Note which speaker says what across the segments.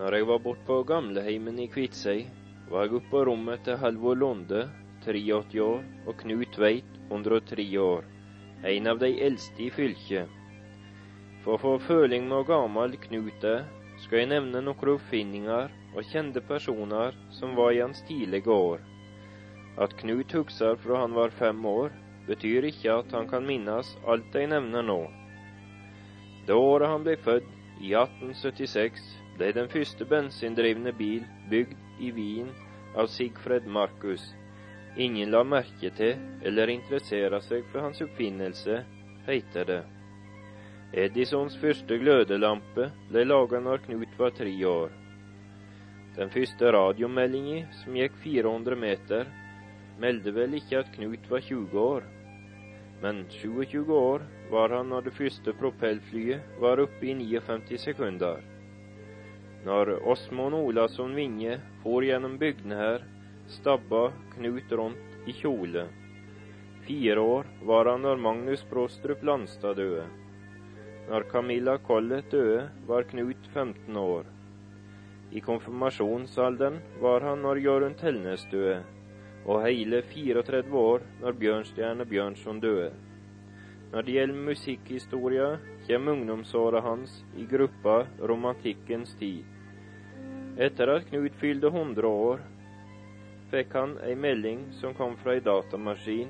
Speaker 1: Når jeg var borte på gamleheimen i Kviteseid, var jeg oppe på rommet til Halvor Lunde, 83 år, og Knut Tveit, 103 år, en av de eldste i fylket. For å få føling med hvor gammel Knut er, skal jeg nevne noen oppfinninger og kjente personer som var i hans tidlige år. At Knut husker fra han var fem år, betyr ikke at han kan minnes alt jeg nevner nå. Det året han ble født, i 1876, ble den første bensindrevne bil bygd i Wien av Sigfred Marcus. Ingen la merke til eller interessere seg for hans oppfinnelse, heter det. Edisons første glødelampe ble laget når Knut var tre år. Den første radiomeldingen, som gikk 400 meter, meldte vel ikke at Knut var 20 år. Men 27 år var han når det første propellflyet var oppe i 59 sekunder. Når Åsmund Olavsson Vinje for gjennom bygdene her, stabba Knut rundt i kjole. Fire år var han når Magnus Brostrup Landstad døde. Når Camilla Collett døde, var Knut 15 år. I konfirmasjonsalderen var han når Jørund Telnes døde, og hele 34 år når Bjørnstjerne Bjørnson døde. Når det gjelder musikkhistorie, kommer ungdomsåra hans i gruppa Romantikkens tid. Etter at Knut fylte 100 år, fikk han ei melding som kom fra ei datamaskin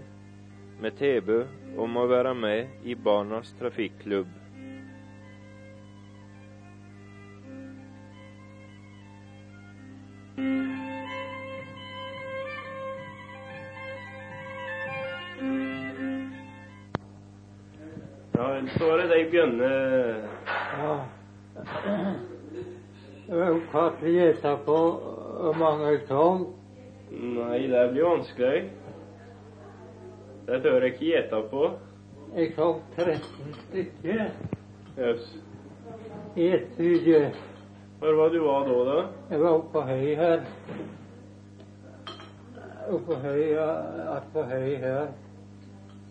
Speaker 1: med tilbud om å være med i Barnas Trafikklubb. Ja, så var det de bjønne
Speaker 2: Ja. Hva skal jeg gjette på hvor mange jeg?
Speaker 1: Nei, det blir vanskelig. Det tør jeg ikke gjete på.
Speaker 2: Jeg tok 13 stykker
Speaker 1: Jøss.
Speaker 2: i et studie.
Speaker 1: Hvor var du var da, da?
Speaker 2: Jeg var oppe på høy her. Oppe på høy, att på høy her.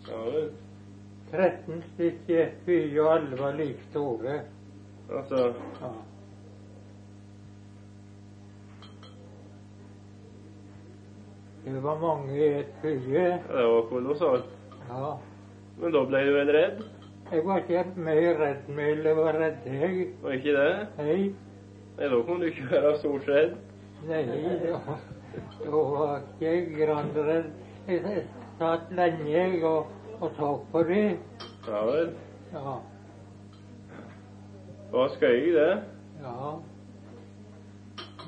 Speaker 1: Ja vel.
Speaker 2: 13 stykker bygge, og alle var like store.
Speaker 1: Altså
Speaker 2: Ja. Det var mange i et bygge.
Speaker 1: Det var kolossalt.
Speaker 2: Ja.
Speaker 1: Men da ble du vel redd?
Speaker 2: Jeg var ikke mer redd jeg var redd jeg.
Speaker 1: Var ikke det?
Speaker 2: Nei,
Speaker 1: Nei, da kunne du ikke være stort redd.
Speaker 2: nei, da, da var ikke jeg grandredd. Jeg satt lenge jeg og, og så på det.
Speaker 1: Ja vel.
Speaker 2: Ja,
Speaker 1: Det var skøy, det.
Speaker 2: ja.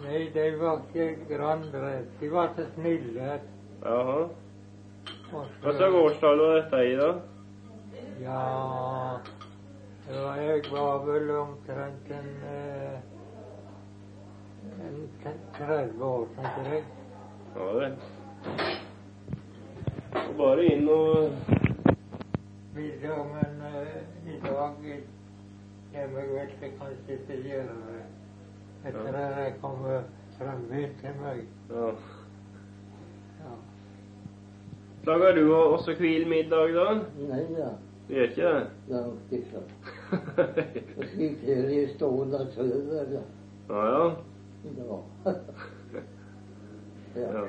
Speaker 2: Nei, de var ikke granredd. De var så snille.
Speaker 1: Jaha. Hva slags årstall var dette i, da?
Speaker 2: Ja, det var, jeg var vel omtrent en, eh, en 30 år, tenker jeg.
Speaker 1: Ja vel. Og bare inn og
Speaker 2: Middagen eh, i dag jeg vel til kanskje å gjøre det. Etter at jeg kommer frem hit til meg.
Speaker 1: Ja.
Speaker 2: Ja.
Speaker 1: Lager du også hvil middag, da?
Speaker 3: Nei da,
Speaker 1: Du gjør ikke det?
Speaker 3: Langt ifra. slik er det stående sønder, da.
Speaker 1: ja, ja.
Speaker 3: Ja. ja.
Speaker 1: Ja.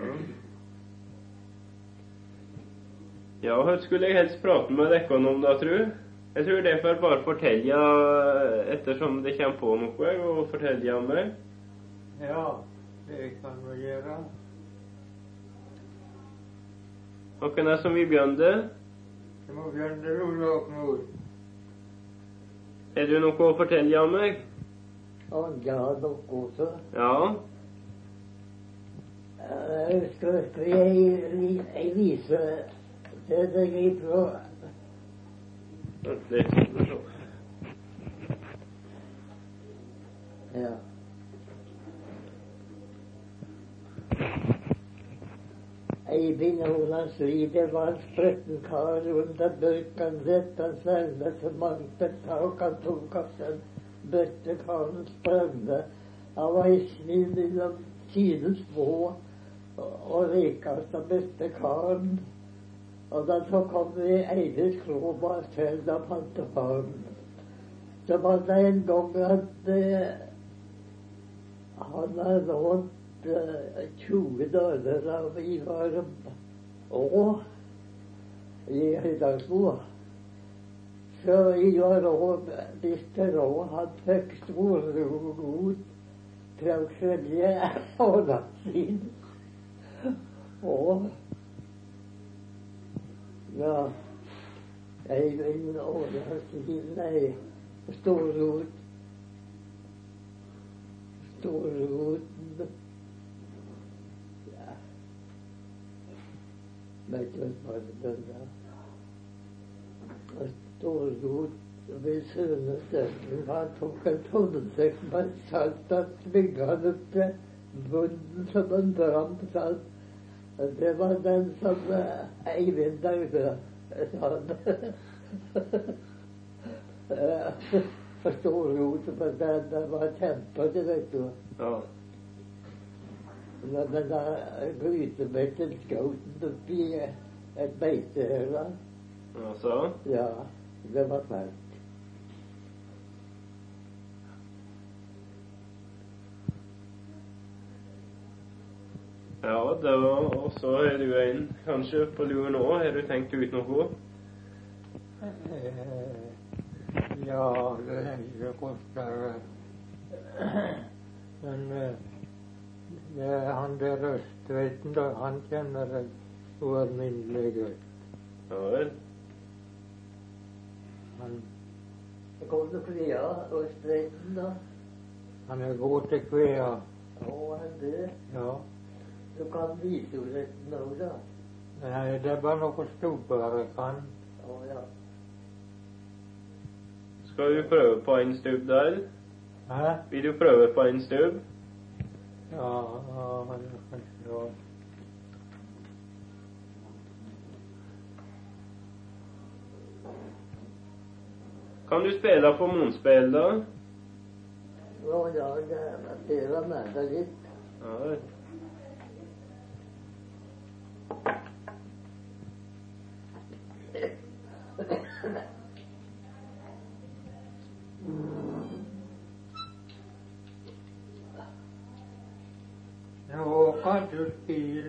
Speaker 1: Ja, hva skulle jeg helst prate med dere om, da, tru? Jeg tror det får bare fortelle ettersom det kommer på noe, og fortelle om meg.
Speaker 2: ja, det kan vi gjøre.
Speaker 1: Hvem er som vi begynte?
Speaker 2: Jeg må begynne noe.
Speaker 1: Er det noe å fortelle om meg?
Speaker 3: Å, ja, dere også.
Speaker 1: Ja.
Speaker 3: Jeg skal jeg, skrev ei vise til deg ifra
Speaker 1: Vent er
Speaker 3: Ja. Eivind Jonas Lider var en spretten kar under bøkan sett han for mangt et tak han tok av den bøttekaren sprøvne. Han var i snill mellom sine små og, rikeste beste karen. Og da så kom det Eivind Kromas selv av pantefaren. Så var det en gang at eh, Han har lånt eh, 20 dollar av Ivar Aa i Høydalsmo. Så Ivar Aa, Mr. Aa, han fikk storrot fra å og hånda sin. Og ja, Eivind sin, nei, storrot Storroten Ja. Vet du hva det er? Storrot ved Sønnesønnen han tok en og svingte han til. Det var den som eh, Eivind lagde, sa han. Forstår du, for den, den var kjempete, vet du.
Speaker 4: Ja.
Speaker 3: Men den der grytebekken skjøt oppi et beitehøle.
Speaker 4: Altså.
Speaker 3: Ja, det var fælt.
Speaker 4: Ja, det var, og så er du en kanskje på lue nå. Har du tenkt ut noe?
Speaker 2: Eh, Ja, det er jo kortere. Men eh, det er han der Østveiten, da, han kjenner jeg ualminnelig godt.
Speaker 4: Ja vel.
Speaker 2: Han,
Speaker 3: kom til Kvea Østveiten, da.
Speaker 2: han er god til kvea.
Speaker 3: Og han det?
Speaker 2: Ja.
Speaker 3: Du kan vise henne litt nå, da.
Speaker 2: Nei, det er bare noe jeg kan.
Speaker 3: Å ja.
Speaker 4: Skal du prøve på en stubb der?
Speaker 2: Hæ?
Speaker 4: Vil du prøve på en stubb?
Speaker 2: Ja, kanskje ja.
Speaker 4: Kan du spille på munnspill, da?
Speaker 3: Ja, jeg spiller det med deg litt.
Speaker 4: Ja vel.
Speaker 2: Nå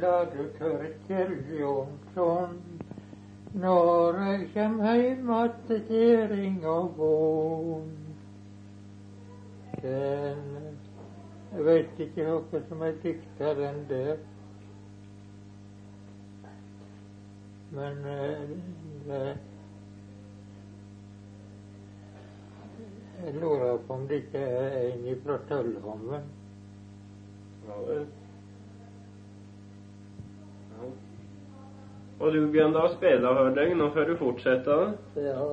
Speaker 2: du Torkjell Jonsson. Når jeg kjem heim att og. Den Jeg vet ikke noe som er diktere enn det. Men eh, det Jeg lurer på om det ikke er en fra Tøllhammen.
Speaker 4: Ja. Og du begynner å spille, hørte jeg. Nå får du fortsette.
Speaker 3: Ja.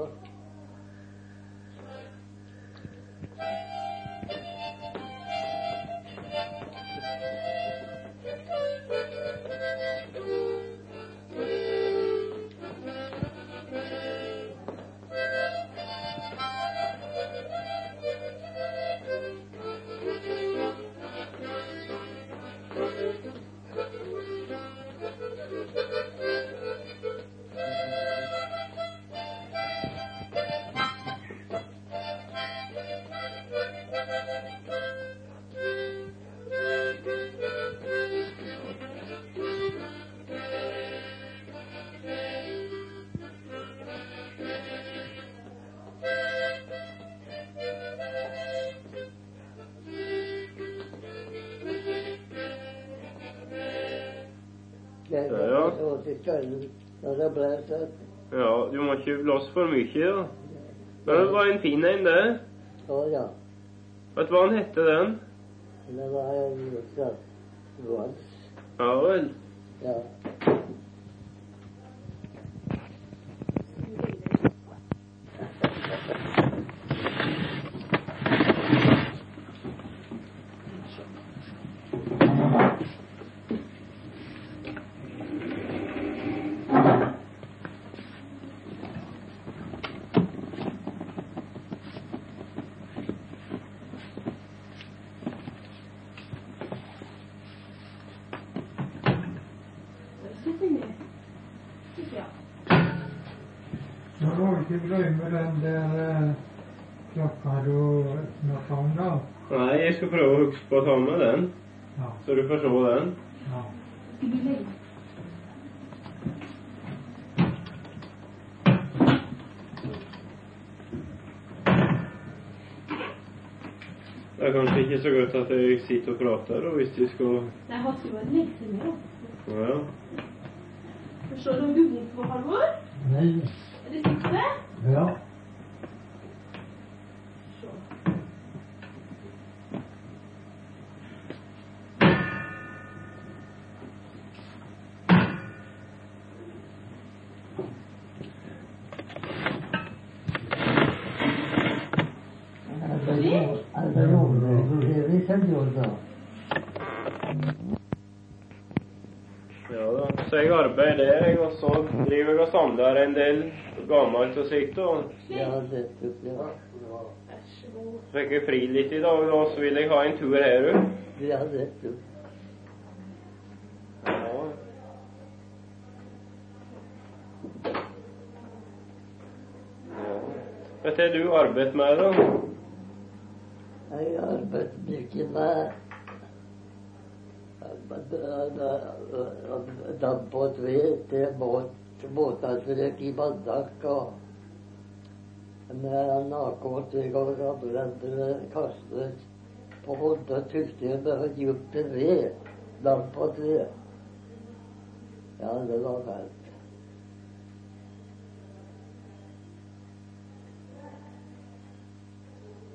Speaker 3: Det
Speaker 4: Ja, ja.
Speaker 3: det sånn.
Speaker 4: Ja, du må ikke blåse for mye, da. Men det var en fin en, det.
Speaker 3: Å ja.
Speaker 4: Vet du hva han hette, den?
Speaker 3: Det var en slags vals.
Speaker 4: Ja vel.
Speaker 3: Ja.
Speaker 2: Så må du ikke glemme den der eh, klokka du snakka om, da.
Speaker 4: Nei, jeg skal prøve å huske på å ta med den,
Speaker 2: Ja.
Speaker 4: så du får se den.
Speaker 2: ja.
Speaker 4: Det er kanskje ikke så godt at jeg sitter og prater, og hvis de skal
Speaker 5: Jeg har ikke vært lekse med.
Speaker 4: Ja.
Speaker 5: Forstår du om du vondt på Halvor?
Speaker 2: Nei.
Speaker 5: Sikre?
Speaker 2: Ja. Er det jordbruksmuseet i Seljord, da?
Speaker 4: ja da. Så jeg arbeider der, jeg, og så driver jeg og samler en del gammelt og slikt. Og fikk jeg fri litt i dag, og så vil jeg ha en tur her òg.
Speaker 3: Ja.
Speaker 4: Hva har du arbeidet med, da?
Speaker 3: Jeg har arbeidet mye med damp og ved til båt, båtavtrykk i Bandak og med narkotika og gamle kastet på hodet tykte med dypt ved. Damp på ved. Ja, det var fælt.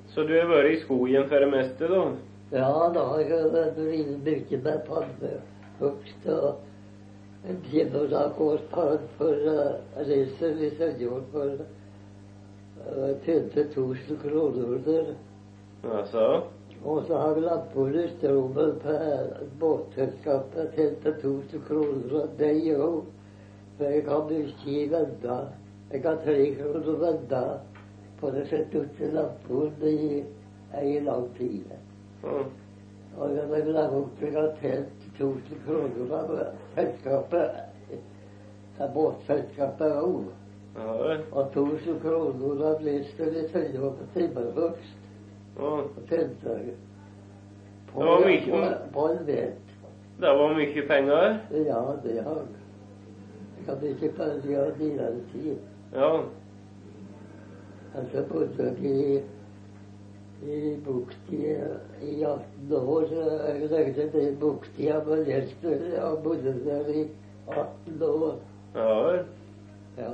Speaker 4: Så du har vært i skogen for det meste, da?
Speaker 3: Ja, da jeg vært mye med pannehugst og en timedagspann for uh, reisen i Senjord for uh, tjente 1000 kroner.
Speaker 4: Altså?
Speaker 3: Og så har vi lagt på lysterommet på båtselskapet tjente 1000 kroner og deg òg. For jeg har mye i venda. Jeg har tre kroner vente på det sette ut til lampen i ei lang tid.
Speaker 4: Ja.
Speaker 3: Og jeg drev opp jeg tjent 1000 kroner av selskapet. Av båtselskapet òg. Og 1000 kroner av på timmerhugst.
Speaker 4: Ja.
Speaker 3: Og tjente. På,
Speaker 4: Det
Speaker 3: på, på en vet.
Speaker 4: Det var mye penger?
Speaker 3: Ja, det har jeg. Jeg hadde ikke penger av nyere tid.
Speaker 4: Ja.
Speaker 3: Altså bodde jeg i, i bukti, i 18 år. så Jeg i Buktia med Jesper og bodde der i 18 år.
Speaker 4: Ja vel.
Speaker 3: Ja.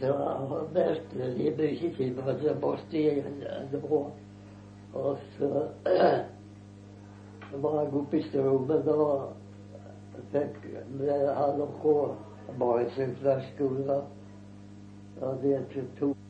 Speaker 3: Så var merkelig mye tid på det måtte igjen nå. Og så var oppe i strømmen og fikk med gå barnesyklerskolen. Og det tok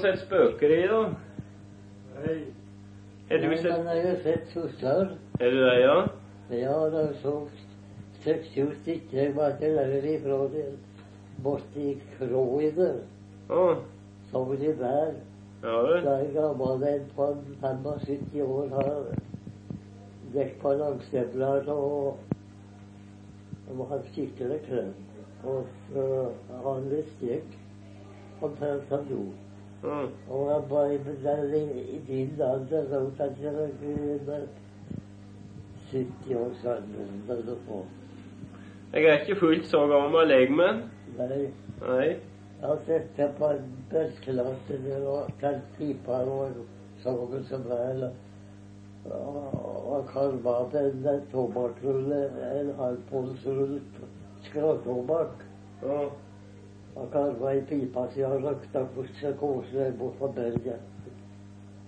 Speaker 4: Er det sett spøker i, da?
Speaker 2: Nei.
Speaker 4: Er du
Speaker 3: Men jeg har sett sosser.
Speaker 4: Er du det, ja?
Speaker 3: Ja, de så seks-sju stykker. Jeg var ikke lenger ifra det. Borti Kroider.
Speaker 4: Ah.
Speaker 3: Så de Bær.
Speaker 4: ja vel.
Speaker 3: Jeg gammel en på 75 år har dekk på langstøvler og og har skikkelig klem. Og så har han litt stikk. Han som.
Speaker 4: Å,
Speaker 3: Og jeg var i din alder, så at var ikke 70 år eller sånt.
Speaker 4: Jeg er ikke fullt så gammel, jeg, men
Speaker 3: Nei,
Speaker 4: Nei.
Speaker 3: jeg har sett det på en der og tent pipa og sånn som vel. Og kalva en tobakksrulle, en halvpolsrulle skråtobakk.
Speaker 4: Å,
Speaker 3: Og kalva i pipa så jeg røkta kose bort fra berget.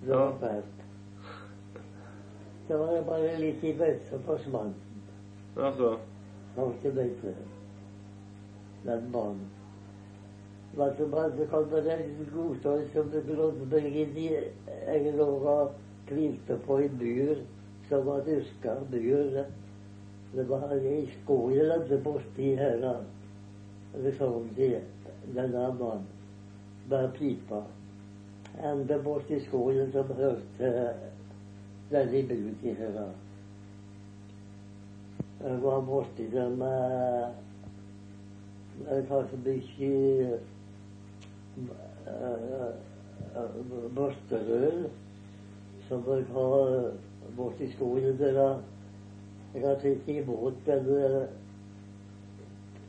Speaker 3: Det var fælt. Det var bare litt i bøtte som forsvant.
Speaker 4: altså.
Speaker 3: Var ikke bedre. Den mannen. Men så bare det en godta som inn i Jeg lå og hvilte på en mur som var dyrka mur. Det var ei skål borti her. Det sånn de, denne mannen med pipa. Enda borti skålen som hørte denne i buti her. Jeg var borti det med Jeg har så mye børsterøl som jeg har borti skogen. der. Jeg har tatt imot den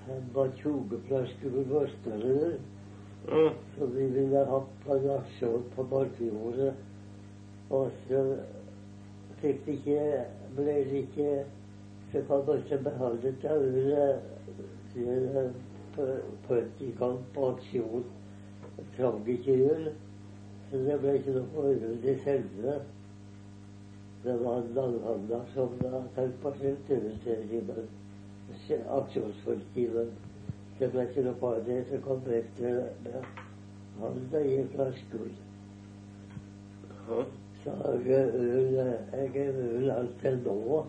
Speaker 3: eh, 25 flasker med børsterøl
Speaker 4: Å,
Speaker 3: som vi ville hatt en aksjon på Markjordet. Og så fikk det ikke, ble det ikke Så kan man ikke beholde ølet til gang på aksjon. Trang ikke gjør. så det ble ikke noe forhold til selve. Det var en langhandler som da tenkte på aksjonspolitiet. Det ble til det, så kom. Han ble i øl. Så jeg er øl, jeg er øl alt til nå.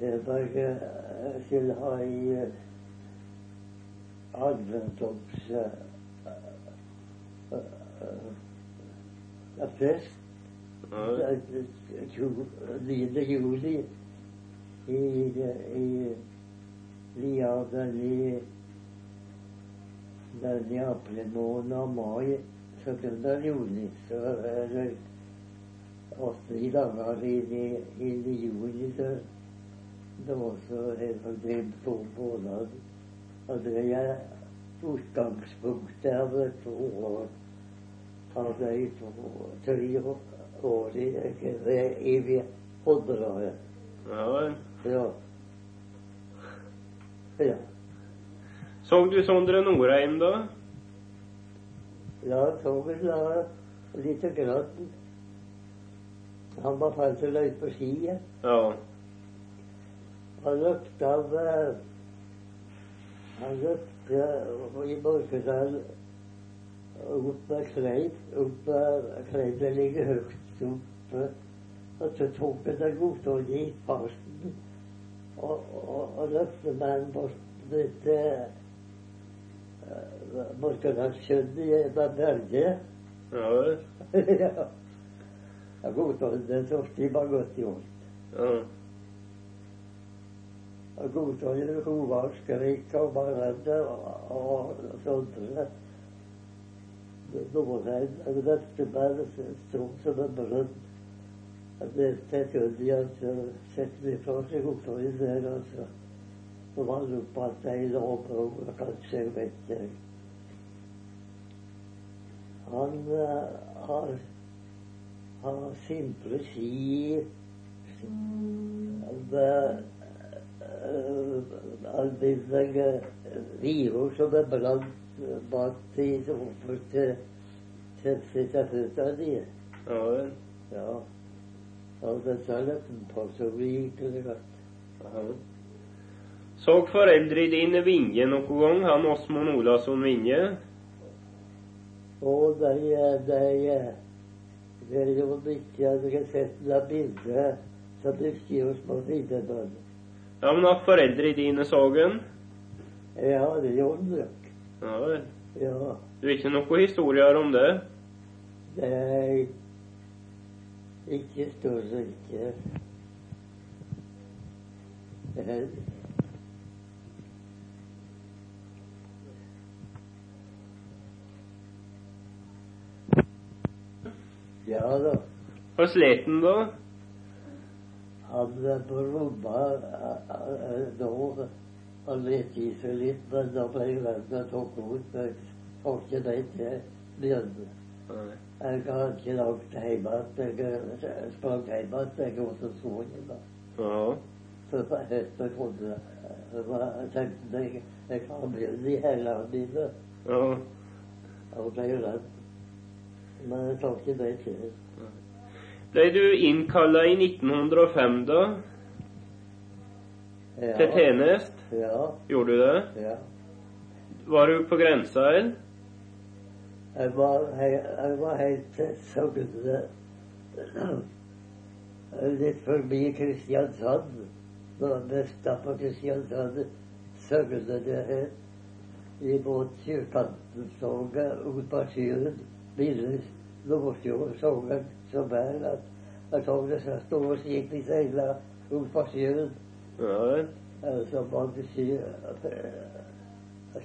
Speaker 3: Jeg bare eh, skulle ha i eh, eh, eh, eh, fest.
Speaker 4: ja.
Speaker 3: eh, tju- 9. juli i, i Liaden i den i april måned og mai. 17. juni så er det åtte dager i, i, i juni. Så det var så helt drevet to måneder. Og det er utgangspunktet av to år. Av de to, tre år i, i, i hundreåret.
Speaker 4: ja vel.
Speaker 3: Ja. Ja.
Speaker 4: Så du Sondre Norheim, da?
Speaker 3: Ja, toget la lite grann. Han var ferdig løyt på ski.
Speaker 4: Ja.
Speaker 3: Han løpte av eh, Han løpte i Borkedal opp med Kleiv. Opp med Kleip det ligger høyt oppe. Og så tok han den godtående i farten og, og, og løpte med den bort til Borkedalssjøen med berget.
Speaker 4: Ja vel.
Speaker 3: ja. Jeg godtående i mange 80 godt
Speaker 4: Ja.
Speaker 3: Jeg godtående og barnet og, og sånt. Nordheim, jeg løfte meg stort som en brønn. Jeg er sekund i at setter sette meg fra seg godtående der, og så var det oppe at de lå på og kanskje jeg vet ikke. Han uh, har, har simple ski. Alminnelige river som er brant bak i sofaen til til sitteføttene dine.
Speaker 4: Ja vel.
Speaker 3: Ja. Og det sa løtten på så gikk det godt.
Speaker 4: Aha. Så foreldre dine Vinje noen gang? Han Åsmund Olavsson Vinje?
Speaker 3: Og de, de, det er jo viktig jeg dere sett det bildet som du skriver på sidebånd.
Speaker 4: Ja, men at foreldre dine så den?
Speaker 3: Ja, det gjorde de.
Speaker 4: Ja vel.
Speaker 3: Ja,
Speaker 4: Du ikke noen historier om det?
Speaker 3: det er ikke større ikke. Ja da.
Speaker 4: Og slet den da?
Speaker 3: Han var på rommet nå og lette i seg litt, men da ble jeg redd og tok ut. Jeg får ikke den til. Begynte. Jeg har ikke lagd hjemme. Jeg sprang hjemme, igjen. Jeg var så
Speaker 4: skolen.
Speaker 3: Så på høsten kunne jeg tenkte jeg jeg kan begynne i hælene mine.
Speaker 4: ja.
Speaker 3: Og ble redd. Men jeg tok ikke det til.
Speaker 4: Ble du innkalla i 1905, da?
Speaker 3: Ja.
Speaker 4: Til tjenest?
Speaker 3: Ja.
Speaker 4: Gjorde du det?
Speaker 3: ja.
Speaker 4: Var du på grensa, eller?
Speaker 3: Jeg var, jeg var helt Sogne. Litt forbi Kristiansand. Nå mest på Kristiansand. Sogne det. Imot Sjøkanten soget ut på sjøen. Ville Nordfjord sogen som er at jeg tok det så store skip i seila.
Speaker 4: Ja
Speaker 3: Så mange skip,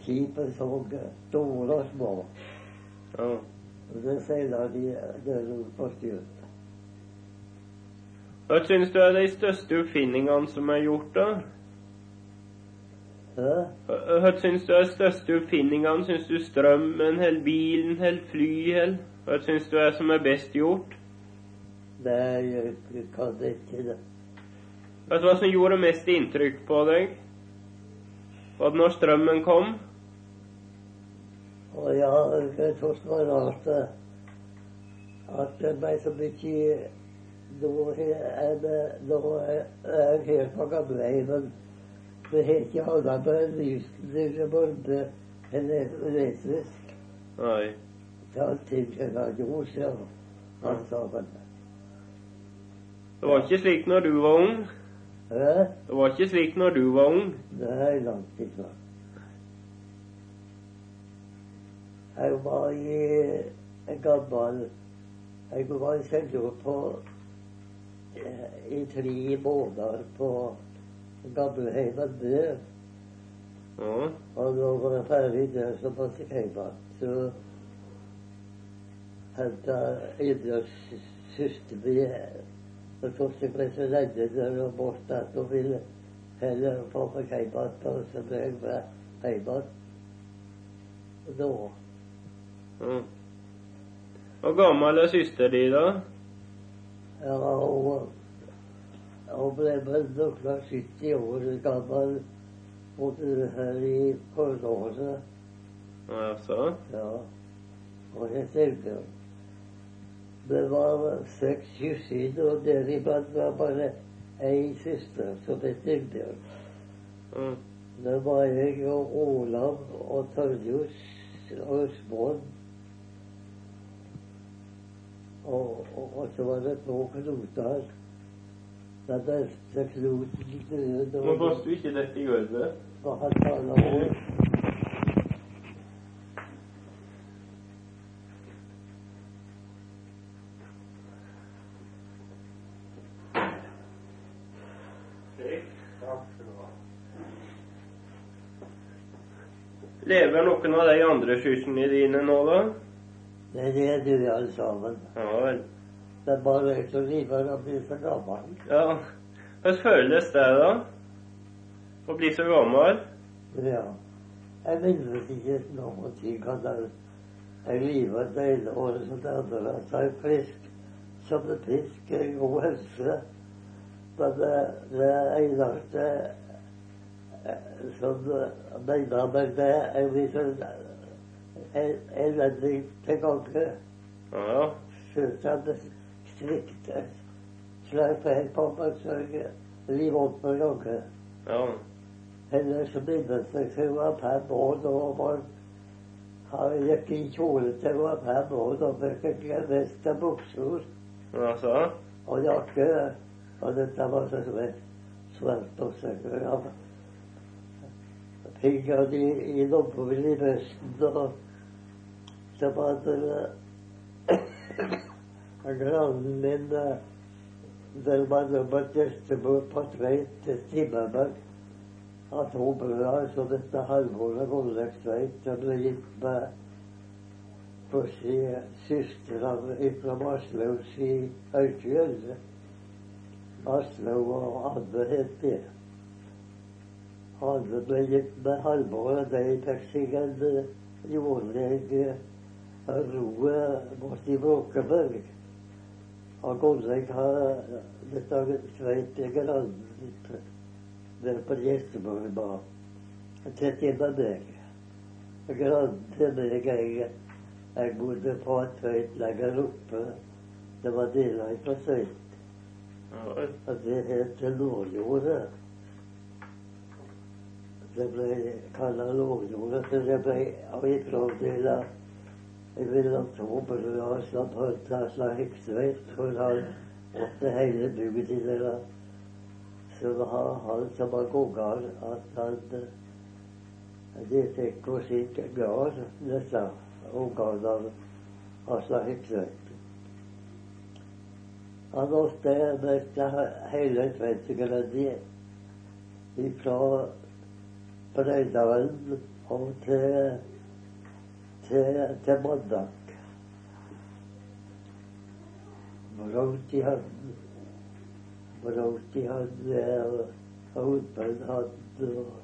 Speaker 3: skipet så store og små.
Speaker 4: Ja.
Speaker 3: Og det seiler de ut på sjøen.
Speaker 4: Hva syns du er de største oppfinningene som er gjort, da?
Speaker 3: Hæ?
Speaker 4: Hva syns du er de største oppfinningene? Syns du strømmen, eller bilen, eller fly, eller? Hva syns du er som er best gjort?
Speaker 3: Nei, jeg kan ikke det.
Speaker 4: Vet du hva som gjorde mest inntrykk på deg? Var det når strømmen kom?
Speaker 3: Og jeg tror det var rart eh, at det ble så mye Nå er er jeg helt på gamleheimen. Det har ikke annet enn lysen som burde elektrisk.
Speaker 4: Nei.
Speaker 3: Det er ting som har gjort, ja. Alt sammen.
Speaker 4: Det var ikke slik når du var ung.
Speaker 3: Hæ?
Speaker 4: Det var ikke slik når du var ung.
Speaker 3: Nei, langt ifra. Jeg var i en gammel Jeg var i Seljord på eh, i tre måneder på gamleheimen der.
Speaker 4: Ja.
Speaker 3: Og var jeg ferdig der, så måtte jeg hjem igjen. Så henta idrettssøster mi og jeg ble så lenge der og borte at hun ville heller få meg hjem igjen. Så ble jeg med hjem igjen. Da.
Speaker 4: Hvor gammel er søster di, da?
Speaker 3: ja, hun, hun ble vel noen 70 år gammel. Her i korridoren.
Speaker 4: Jaså?
Speaker 3: Ja. Og jeg tenkte Det var seks søsken, og deriblant var bare ei søster som het Ingebjørg.
Speaker 4: Mm.
Speaker 3: Det var jeg og Olav og Torjus og Østmoen. Og, og, så var det to knoter. Den beste knoten
Speaker 4: Nå passer du ikke dette i gulvet.
Speaker 3: var halvannet år.
Speaker 4: Lever noen av de andre søsknene dine nå, da?
Speaker 3: Det er det du gjør sammen.
Speaker 4: Ja vel.
Speaker 3: Det er bare å som av og bli så gammel.
Speaker 4: Ja. Hvordan føles det, da? Å bli så gammel?
Speaker 3: Ja. Jeg minnes ikke noen ting av det. Jeg lever det ene året som det andre. Så jeg frisk som en fisk. Jeg god helse. Men det, det eneste eh, som mener meg det, er liksom en- elendig til gange.
Speaker 4: Ja.
Speaker 3: Jeg det. Slapp jeg på meg, så jeg opp med gange.
Speaker 4: Ja.
Speaker 3: Heller så minnes jeg til jeg var fem år da Han gikk i kjole til jeg var fem år. Da fikk jeg vest og bukser
Speaker 4: Jaså?
Speaker 3: og jakke. Og dette var så svært, svært og sikkert. Han i, i lommen i vesten, og det eh, grannen min der var på gjestebord på vei til Timmerberg. Av to brødre, så dette halvåret Vollek-Tveit, som ble gitt med for si søstrene fra Aslaug i Øyfjell. Aslaug og Anne het det. Anne ble gitt med halvåret, de fikk seg en eh, jordlege roe borti Bråkeberg. Og Goldek har dette Tveit grann der på gjestebordet var. Tett med meg. Grann til meg, jeg, jeg bodde på Tveit lenger oppe. Det var deler fra
Speaker 4: vel.
Speaker 3: Og det het Lårjordet. Det ble kalla Lårjordet, for det ble av ifrådela vil mellom to brødre som holdt av seg Hun for fått det hele bygget i det. da. Så det har han som var goggar, at han eh, De fikk hos sitt gard, disse ungene av Asla heksevet. Han måtte møte hele Tveitegrønni fra Breidalen og til, til, til Mandak. Brått i hånden. Brått i hånden og hodepen hadde og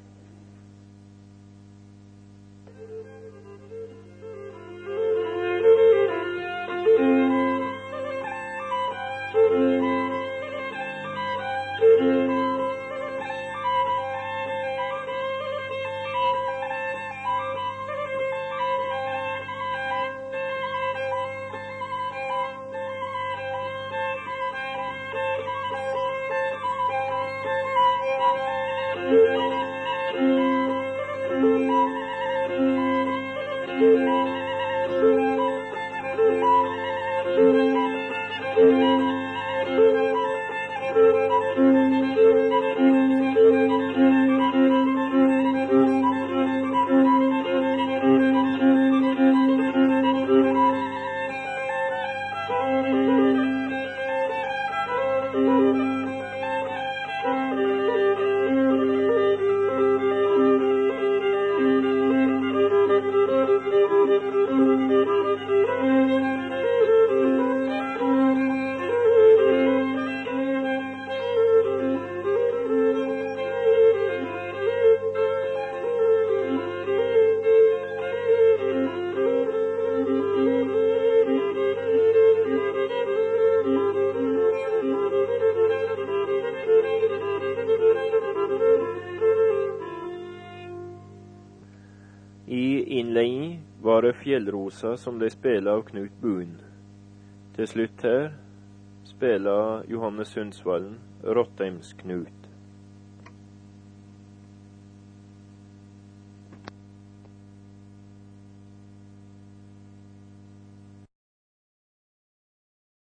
Speaker 4: det Fjellrosa som ble spiller av Knut Buen. Til slutt her spiller Johannes Sundsvallen Rottheims Knut.